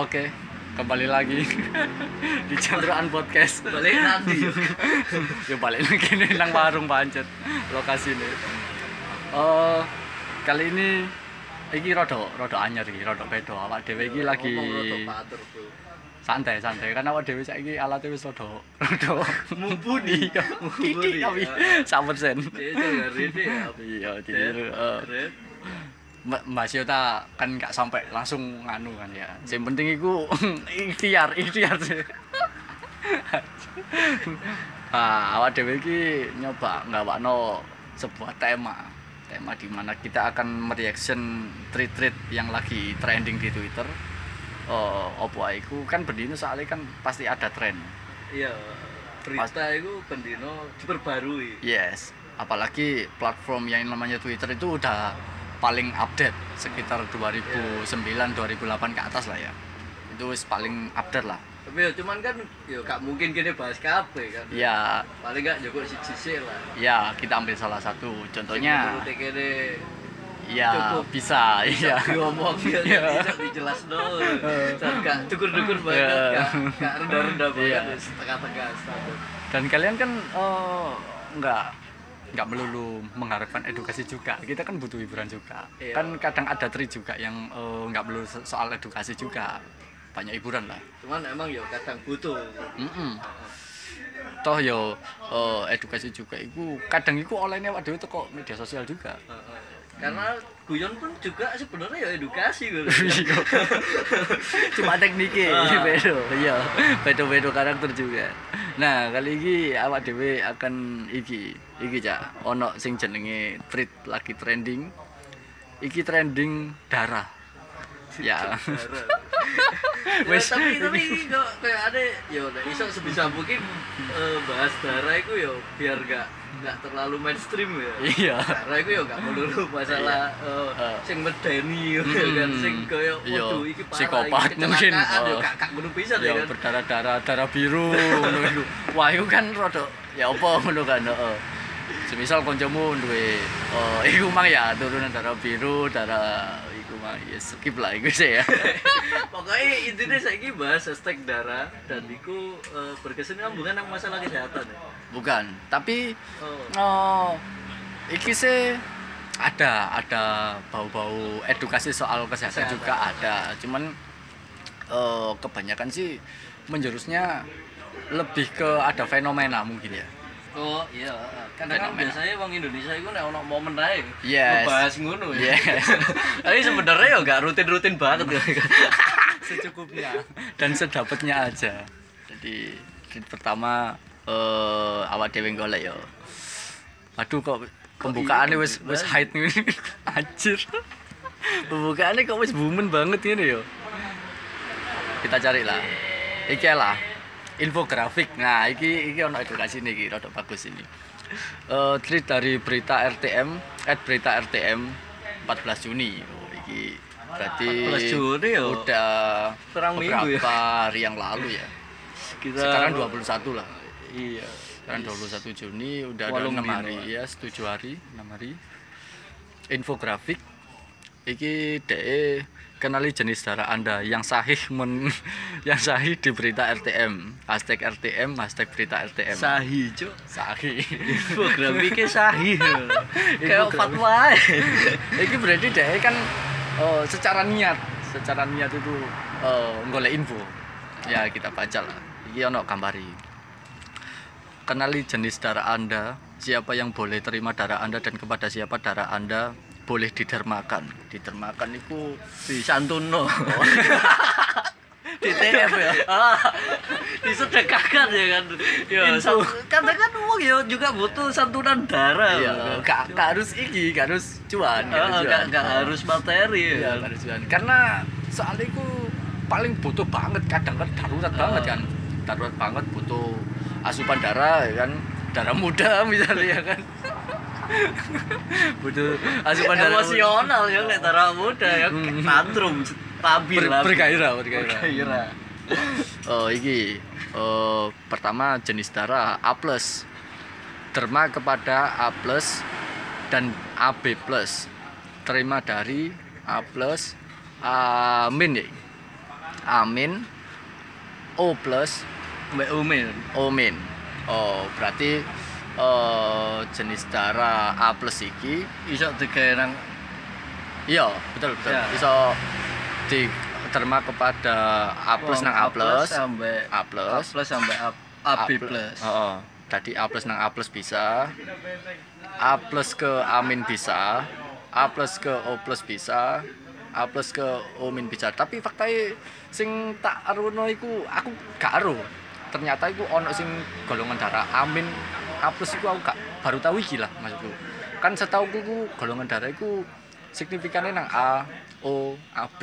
Oke, kembali lagi di Candroan Podcast. balik nanti ya balik lagi nih nang warung pancet lokasi ini. Oh, kali ini iki rada rada anyar iki, rada beda. Awak dhewe iki lagi santai santai karena awak dhewe saiki alatnya wis rada rada mumpuni iya Mumpuni, ya. 100%. ya Iya, tiru. Mbak Syota kan nggak sampai langsung nganu kan ya. Yang penting itu ikhtiar, ikhtiar sih. ah, awak dhewe iki nyoba ngawakno sebuah tema. Tema di mana kita akan mereaction tweet-tweet yang lagi trending di Twitter. Oh, opo iku kan bendino soalnya kan pasti ada tren. iya berita itu pendino diperbarui Yes, apalagi platform yang namanya Twitter itu udah paling update sekitar 2009 2008 ke atas lah ya. Itu paling update lah. tapi ya cuman kan ya gak mungkin gini bahas kafe kan Ya, paling gak si sisi lah ya kita ambil salah satu. Contohnya kene ya cukup. bisa, iya. diomong ya bisa dijelas dong gak dukur-dukur banget Iya. gak, rendah-rendah banget Iya. wis tengah-tengah status Dan kalian kan eh, nggak nggak melulu mengharapkan edukasi juga. Kita kan butuh hiburan juga. Iya. Kan kadang ada tri juga yang eh, nggak melulu so- soal edukasi juga. Banyak hiburan lah. cuman emang ya kadang butuh Mm-mm. Toh yo eh, edukasi juga iku kadang iku olehnya waktu itu kok media sosial juga. Heeh. Karena guyon pun juga sebenarnya ya edukasi gitu Iya. Cuma tekniknya Ah. beda. Iya, beda-beda karakter juga. Nah, kali ini awak dhewe akan iki iki cak ono sing jenenge tweet lagi trending. Iki trending darah. Ya. Ya, tapi tapi kok kayak ada ya udah iso sebisa mungkin eh, bahas darah itu ya biar gak gak terlalu mainstream ya Iya. darah itu ya gak melulu masalah eh, Eh. sing medeni ya kan Hmm. sing kaya Iya, waduh iki parah psikopat iki mungkin. ya Oh. gak gak ngono pisan ya Ya kan berdarah-darah, darah biru ngono iku. Wah, iku kan rada ya apa ngono kan, heeh. Semisal kancamu duwe oh iku mang ya turunan darah biru, darah iku mang ya skip lah iku sih ya. pokoknya intinya saya bahas hashtag darah dan itu eh, berkesinambungan dengan masalah kesehatan ya Bukan, tapi oh. oh iki sih ada ada bau-bau edukasi soal kesehatan, Kesehatan. juga ada. Cuman eh, kebanyakan sih menjurusnya lebih ke ada fenomena mungkin ya. Oh iya, kan Fenomena. biasanya orang Indonesia itu nek ono momen ae. Yes. Ngebahas ngono ya. Yes. Tapi sebenarnya ya enggak rutin-rutin banget ya. secukupnya dan sedapatnya aja jadi pertama eh awak dhewe golek yo aduh kok pembukaannya iya, wis wis height nih anjir pembukaannya kok wis bumen banget ini yo kita cari lah iki lah infografik. Nah iki iki ono edukasi nih iki rada bagus ini. Eh tweet dari berita RTM at berita RTM 14 Juni. Oh, iki berarti 14 Juni ya? udah Perang beberapa minggu ya? hari yang lalu ya. Kita sekarang 21 lah. Iya. sekarang 21 Juni udah ada Walung 6 dino, hari ya 7 hari 6 hari. Infografik iki DE kenali jenis darah Anda yang sahih men yang sahih di berita RTM hashtag RTM hashtag berita RTM Sahih, Cuk. sahih. Infografiknya sahih. Kayak fatwa. iki berarti DE kan eh, secara niat secara niat itu eh, golek info. Ya kita baca lah. Iki ono gambari. Kenali jenis darah Anda, siapa yang boleh terima darah Anda dan kepada siapa darah Anda boleh didermakan. Didermakan itu Di Santuno. di TF ya. Ah, disedekahkan ya kan. Ya, karena kan uang ya juga butuh santunan darah. ya, kan. gak, gak harus iki, gak harus cuan, gak harus Ah, cuan. nggak nggak harus materi Iya, ya. gak harus cuan. Karena soalnya itu paling butuh banget kadang kan darurat banget kan. Darurat banget butuh asupan darah ya kan. Darah muda misalnya ya kan. butuh asupan darah emosional ya nek darah muda ya Hmm. tantrum stabil Ber- lah bergairah, bergairah. Oh, iki eh, pertama jenis darah A+. Derma kepada A+ dan AB+. Terima dari A+, A min ya. amin O plus Mbak Umi. O min oh berarti eh jenis darah A plus iki Iso digawe nang iya betul betul Ya. bisa diterima kepada A plus nang A plus sampai A A plus plus sampai A, A B plus. Heeh. Tadi A plus nang A plus bisa. A plus ke A min bisa. A plus ke O plus bisa. A plus ke O min bisa. Tapi faktanya sing tak aruno iku aku gak aru. Ternyata iku ono sing golongan darah A min A plus iku aku gak baru tahu iki lah maksudku. Kan setauku iku golongan darah iku signifikannya nang A, O, AB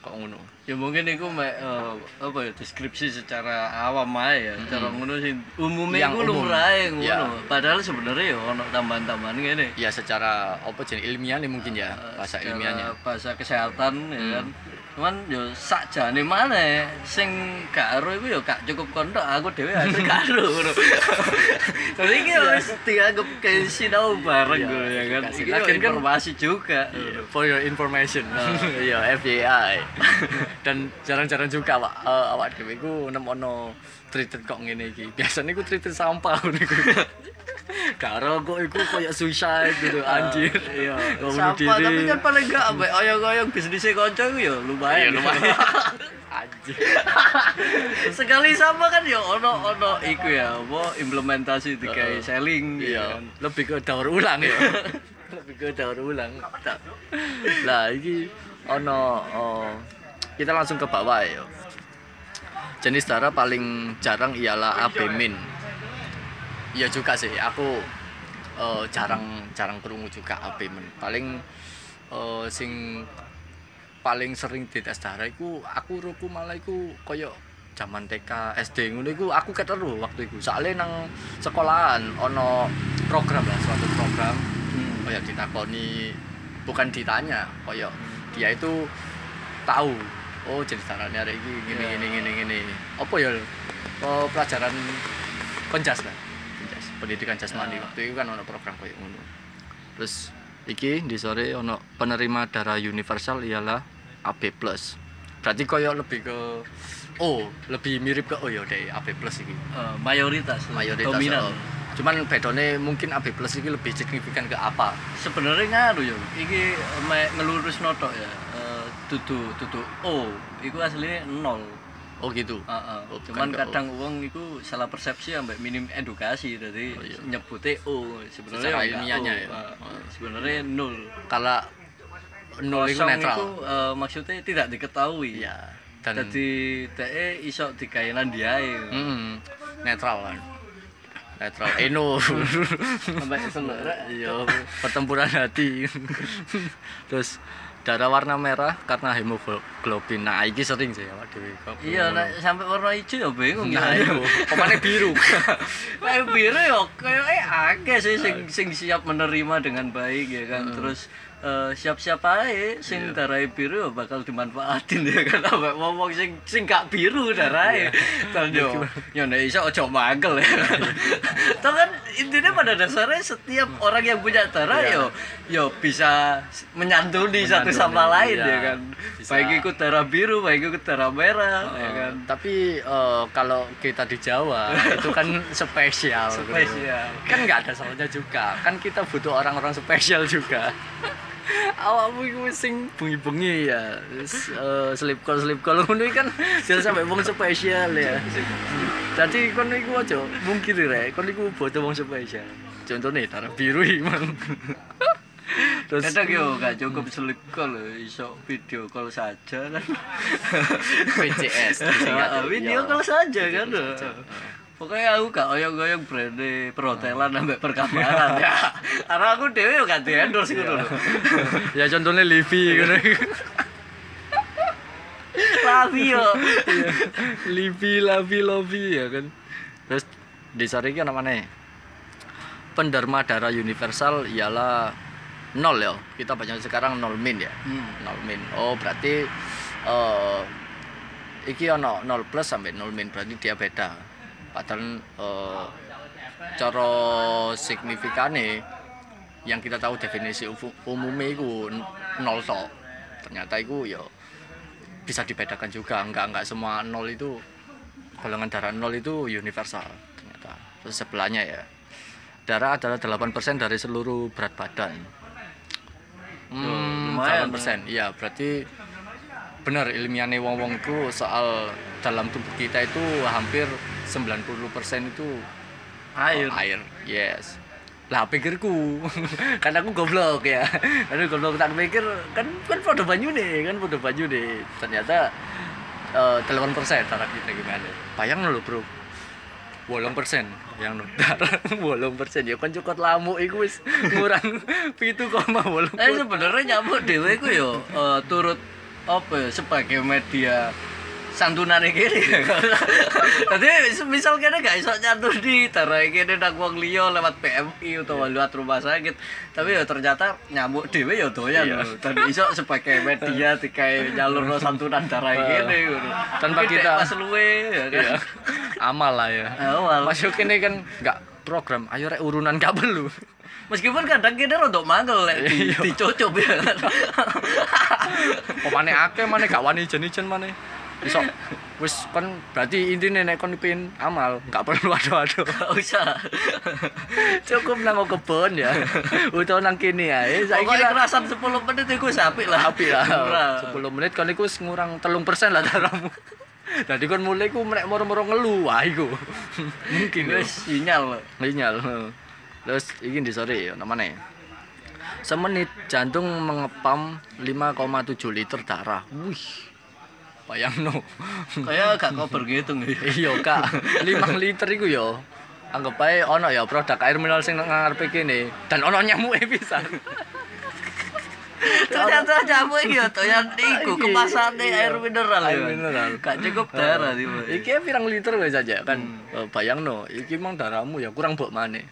kok ngono. Ya mungkin itu mek eh, apa ya deskripsi secara awam aja ya. Cara ngono sih umumnya Yang umum. lumrahe ngono. Ya. Padahal sebenarnya ya ono tambahan-tambahan ngene. Ya secara apa jenis ilmiah nih mungkin ya bahasa Secara ilmiahnya. bahasa kesehatan ya Hmm. kan. Cuman yo sakjane mana sing gak ero iku yo gak cukup kontok aku dhewe ada gak ero ngono. Jadi iki yo wis dianggap kayak sinau bareng Iya, ngono ya kan. kasih. Iki kan- informasi juga. Iya, For your information, iya FBI. Dan jarang-jarang juga awak eh, awak dhewe iku nemono treated kok ngene iki. Biasanya iku treated sampah ngono iku. Karo kok iku koyo suicide gitu anjir. Iya, bunuh diri. tapi kan paling enggak ambek oyong-oyong bisnisnya konco ya lumayan. Iya, lumayan. anjir. Sekali sama kan ya ono ono iku ya, apa implementasi dikai selling gitu Iya, kan. lebih ke daur ulang ya. lebih ke daur ulang. Lah iki ono oh, kita langsung ke bawah ya. Jenis darah paling jarang ialah AB min. Iya juga sih, aku eh, jarang jarang kerungu juga AB min. Paling eh, sing paling sering dites darah iku aku ruku malah iku koyo zaman TK SD ngono iku aku keteru waktu iku. Soalnya nang sekolahan ono program lah suatu program Hmm. kayak ditakoni bukan ditanya kayak dia itu tahu oh jenis darahnya ada ini gini Ya. gini gini gini apa ya oh, pelajaran penjas lah pendidikan jasmani Ya. waktu itu kan ono program kayak ngono terus iki di sore ono penerima darah universal ialah AB plus berarti koyo lebih ke oh lebih mirip ke oh ya deh AB plus iki Eh, mayoritas, mayoritas dominan. oh. cuman bedone mungkin AB plus iki lebih signifikan ke apa Sebenarnya ngaruh ya. Iki mek ngelurus notok ya. Eh, tutu tutu O, iku aslinya nol. Oh gitu Heeh. Oh, bukan Cuman ke O. kadang uang itu salah persepsi ambek minim edukasi jadi Oh, iya. nyebutnya O sebenarnya ilmiahnya O. ya. Heeh. Sebenarnya nol. kalau nol itu netral itu, eh, maksudnya tidak diketahui. iya dan Jadi DE iso dikainan diae. mm, netral kan netral eno Sampai selera. iya pertempuran hati terus darah warna merah karena hemoglobin nah iki sering sih awak dhewe Iya, nek sampai warna hijau ya bingung nah ya. pemane biru Kayak biru ya kayak eh akeh sih sing sing siap menerima dengan baik ya kan. Terus eh, siap-siap aja sing darai biru ya bakal dimanfaatin ya kan ambek ngomong sing sing gak biru darai. Dan yo yo nek iso aja mangkel ya. Toh kan intinya pada dasarnya setiap orang yang punya darah Iya. yo yo bisa menyantuni satu sama Menyantuni, lain iya. ya kan. Bisa. Baik ikut darah biru, baik ikut darah merah ya Eh, kan. tapi eh, kalau kita di Jawa itu kan spesial. Spesial. kan nggak ada salahnya juga kan kita butuh orang-orang spesial juga awakmu iku sing bengi-bengi ya. Terus, eh, slip call slip call. Ngono kan jangan sampai wong spesial ya. Jadi kon iku aja mungkin rek kon iku butuh wong spesial. Contohnya darah biru imang terus Kadang yo gak cukup selip call iso video call saja kan. VCS video call saja kan. Pokoknya aku gak oyong-oyong brand perhotelan sampai perkamaran ya. Karena aku dewe yo gak endorse gitu lho. ya contohnya Livi ngono Lavi yo. Iya. Livi, Lavi, Lovi ya kan. Terus di sari iki namanya penderma darah universal ialah nol ya. Kita banyak sekarang nol min ya. Hmm. Nol min. Oh berarti eh iki ono nol plus sampai nol min berarti dia beda. Padahal eh cara signifikane yang kita tahu definisi umumnya itu nol tok. Ternyata itu ya bisa dibedakan juga. Enggak enggak semua nol itu golongan darah nol itu universal ternyata. Terus sebelahnya ya darah adalah 8% dari seluruh berat badan. Hmm, lumayan 8% iya berarti benar ilmiahnya wong-wong itu soal dalam tubuh kita itu hampir 90% itu air. Oh, air. Yes. Lah pikirku. Kan aku goblok ya. Aku goblok tak pikir. Kan kan pada banyu nih kan pada banyu nih ternyata delapan persen darah kita gimana? Bayang lo bro. Bolong persen. Yang darah bolong persen. Ya kan cukup lamuk iku wis. Ngurang pitu koma bolong Eh sebenarnya nyamuk dhewe ku yo eh, turut apa ya sebagai media santunan kene. Dadi misal kene gak iso nyantun di tarai kene nang wong liya lewat PMI utawa lewat rumah sakit. Tapi ya ternyata nyamuk dhewe ya doyan Iya. Dan iso sebagai media dikai nyalurno santunan tarai kene ngono. Tanpa Iki dek kita- pas luwe ya kan. Iya. amal lah ya Awal. masuk ini kan nggak program ayo rek urunan gak perlu Meskipun kadang kene rodok mangkel lek di, Iya. dicucup ya kan. mana akeh mana gak wani ijen-ijen mana iso wis kan berarti intinya nek kon pin amal nggak perlu ado-ado Gak usah. cukup nang kebon ya utawa nang kene ae saiki Pokoknya lah kerasan 10 menit itu sapik lah. api lah Murah. 10 menit kon iku ngurang telung persen lah darahmu Jadi kon mulai ku mek moro-moro ngeluh wah iku. Mungkin ya. Wis sinyal. Sinyal. Terus iki di sore ya namanya. Semenit jantung mengepam 5,7 liter darah. Wih. Bayangno. Kayak gak kober gitu iya, Kak. 5 liter iku ya. Anggap ae ono ya produk air mineral sing ngarepe kene dan ono nyamuke pisan. Ternyata nyamuk iki ya toyan iku Iki, kemasane iya. air mineral. Air ya. mineral. Gak cukup darah sih. Iki pirang liter wae saja kan. Eh, Bayangno, iki mang darahmu ya kurang mbok maneh.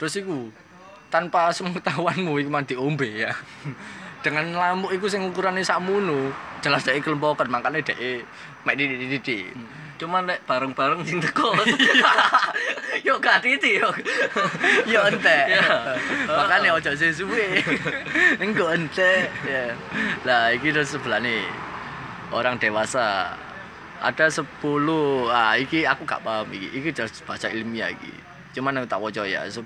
Terus iku tanpa sepengetahuanmu iku mang diombe ya. Dengan lamuk iku sing ukurane sakmono, jelas dhek kelempokan makane dhek mek didik-didik. Cuman nek bareng-bareng sing teko. Yo gak titi yo. Entek. Ya. Makane ojo sesuwe. Engko entek. Ya. Lah iki terus sebelah nih. Orang dewasa ada 10 ah iki aku gak paham iki. Iki jelas baca ilmiah iki. Cuman aku tak waca ya 10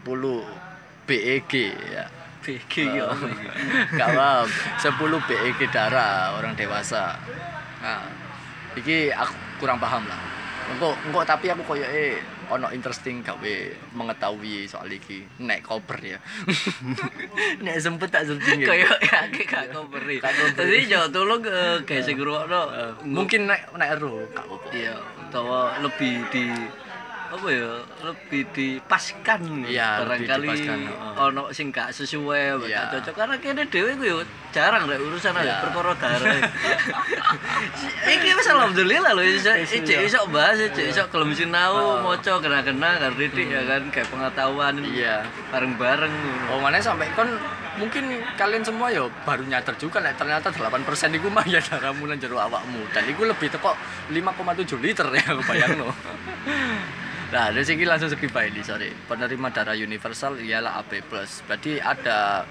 BEG ya. BG yo. Gak paham. 10 BEG darah orang dewasa. Nah, iki aku kurang paham lah. Engko engko tapi aku koyo eh ono interesting gawe mengetahui soal iki nek koper ya. nek sempet tak ya. Kayak ya gak koberi. Gak koberi. Jadi yo tolong eh, kayak sing ngrungokno Eh, mungkin nek nek ero gak apa-apa. iya utawa lebih di apa ya lebih dipaskan Iya, lebih barangkali heeh. ono sing gak sesuai gak Iya. cocok karena kene dhewe ku yo jarang rek urusan Iya. ada perkara darah iki wis alhamdulillah lho iso iya. iso bahas iso iso kelem sinau maca kena-kena ngerti ya kan kayak pengetahuan Iya. bareng-bareng Oh mana sampai kon mungkin kalian semua ya baru nyadar juga nek ternyata 8% iku mah ya darahmu nang jero awakmu dan iku lebih teko 5,7 liter ya bayangno. Nah, dari sini langsung skip aja nih, sorry. Penerima darah universal ialah AB+. Berarti ada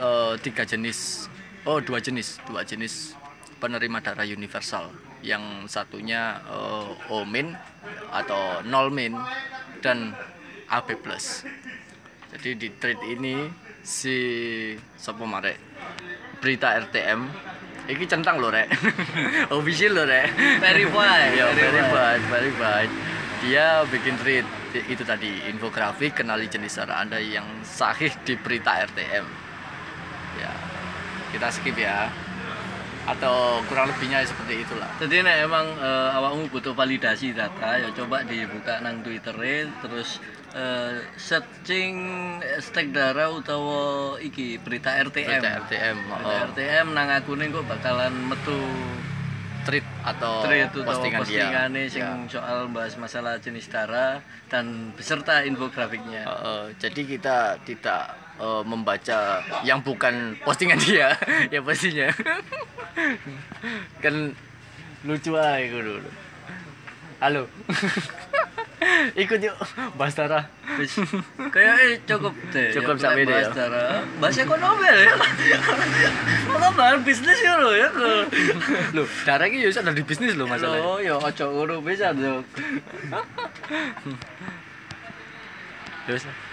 eh, tiga jenis, oh dua jenis, dua jenis penerima darah universal. Yang satunya eh, O min atau nol min dan AB+. Jadi di trade ini si sopo marek berita RTM iki centang lho rek official lho rek Verified, ya verified. verified verified dia bikin tweet itu tadi infografik kenali jenis darah anda yang sahih di berita RTM ya kita skip ya. Atau kurang lebihnya seperti itulah. Jadi nek emang eh, awakmu butuh validasi data ya coba dibuka nang Twitter terus eh, searching hashtag darah utawa iki berita RTM. berita RTM Berita oh, RTM nang akune kok bakalan metu atau utawa postingan dia. sing Ya. soal bahas masalah jenis darah dan beserta infografiknya. Uh, jadi kita tidak uh, membaca yang bukan postingan dia. Ya pastinya. Kan lucu aja dulu halo Ikut yuk, Bahas kayak eh cukup deh. Cukup Ya, sampai bahas deh, ya. bahas ekonomi ya. Kalau bahas bisnis ya lo ya. Loh, Dara ini ya iso dari bisnis loh masalahnya. Lo ya ojo ngono bisa, Jok. Terus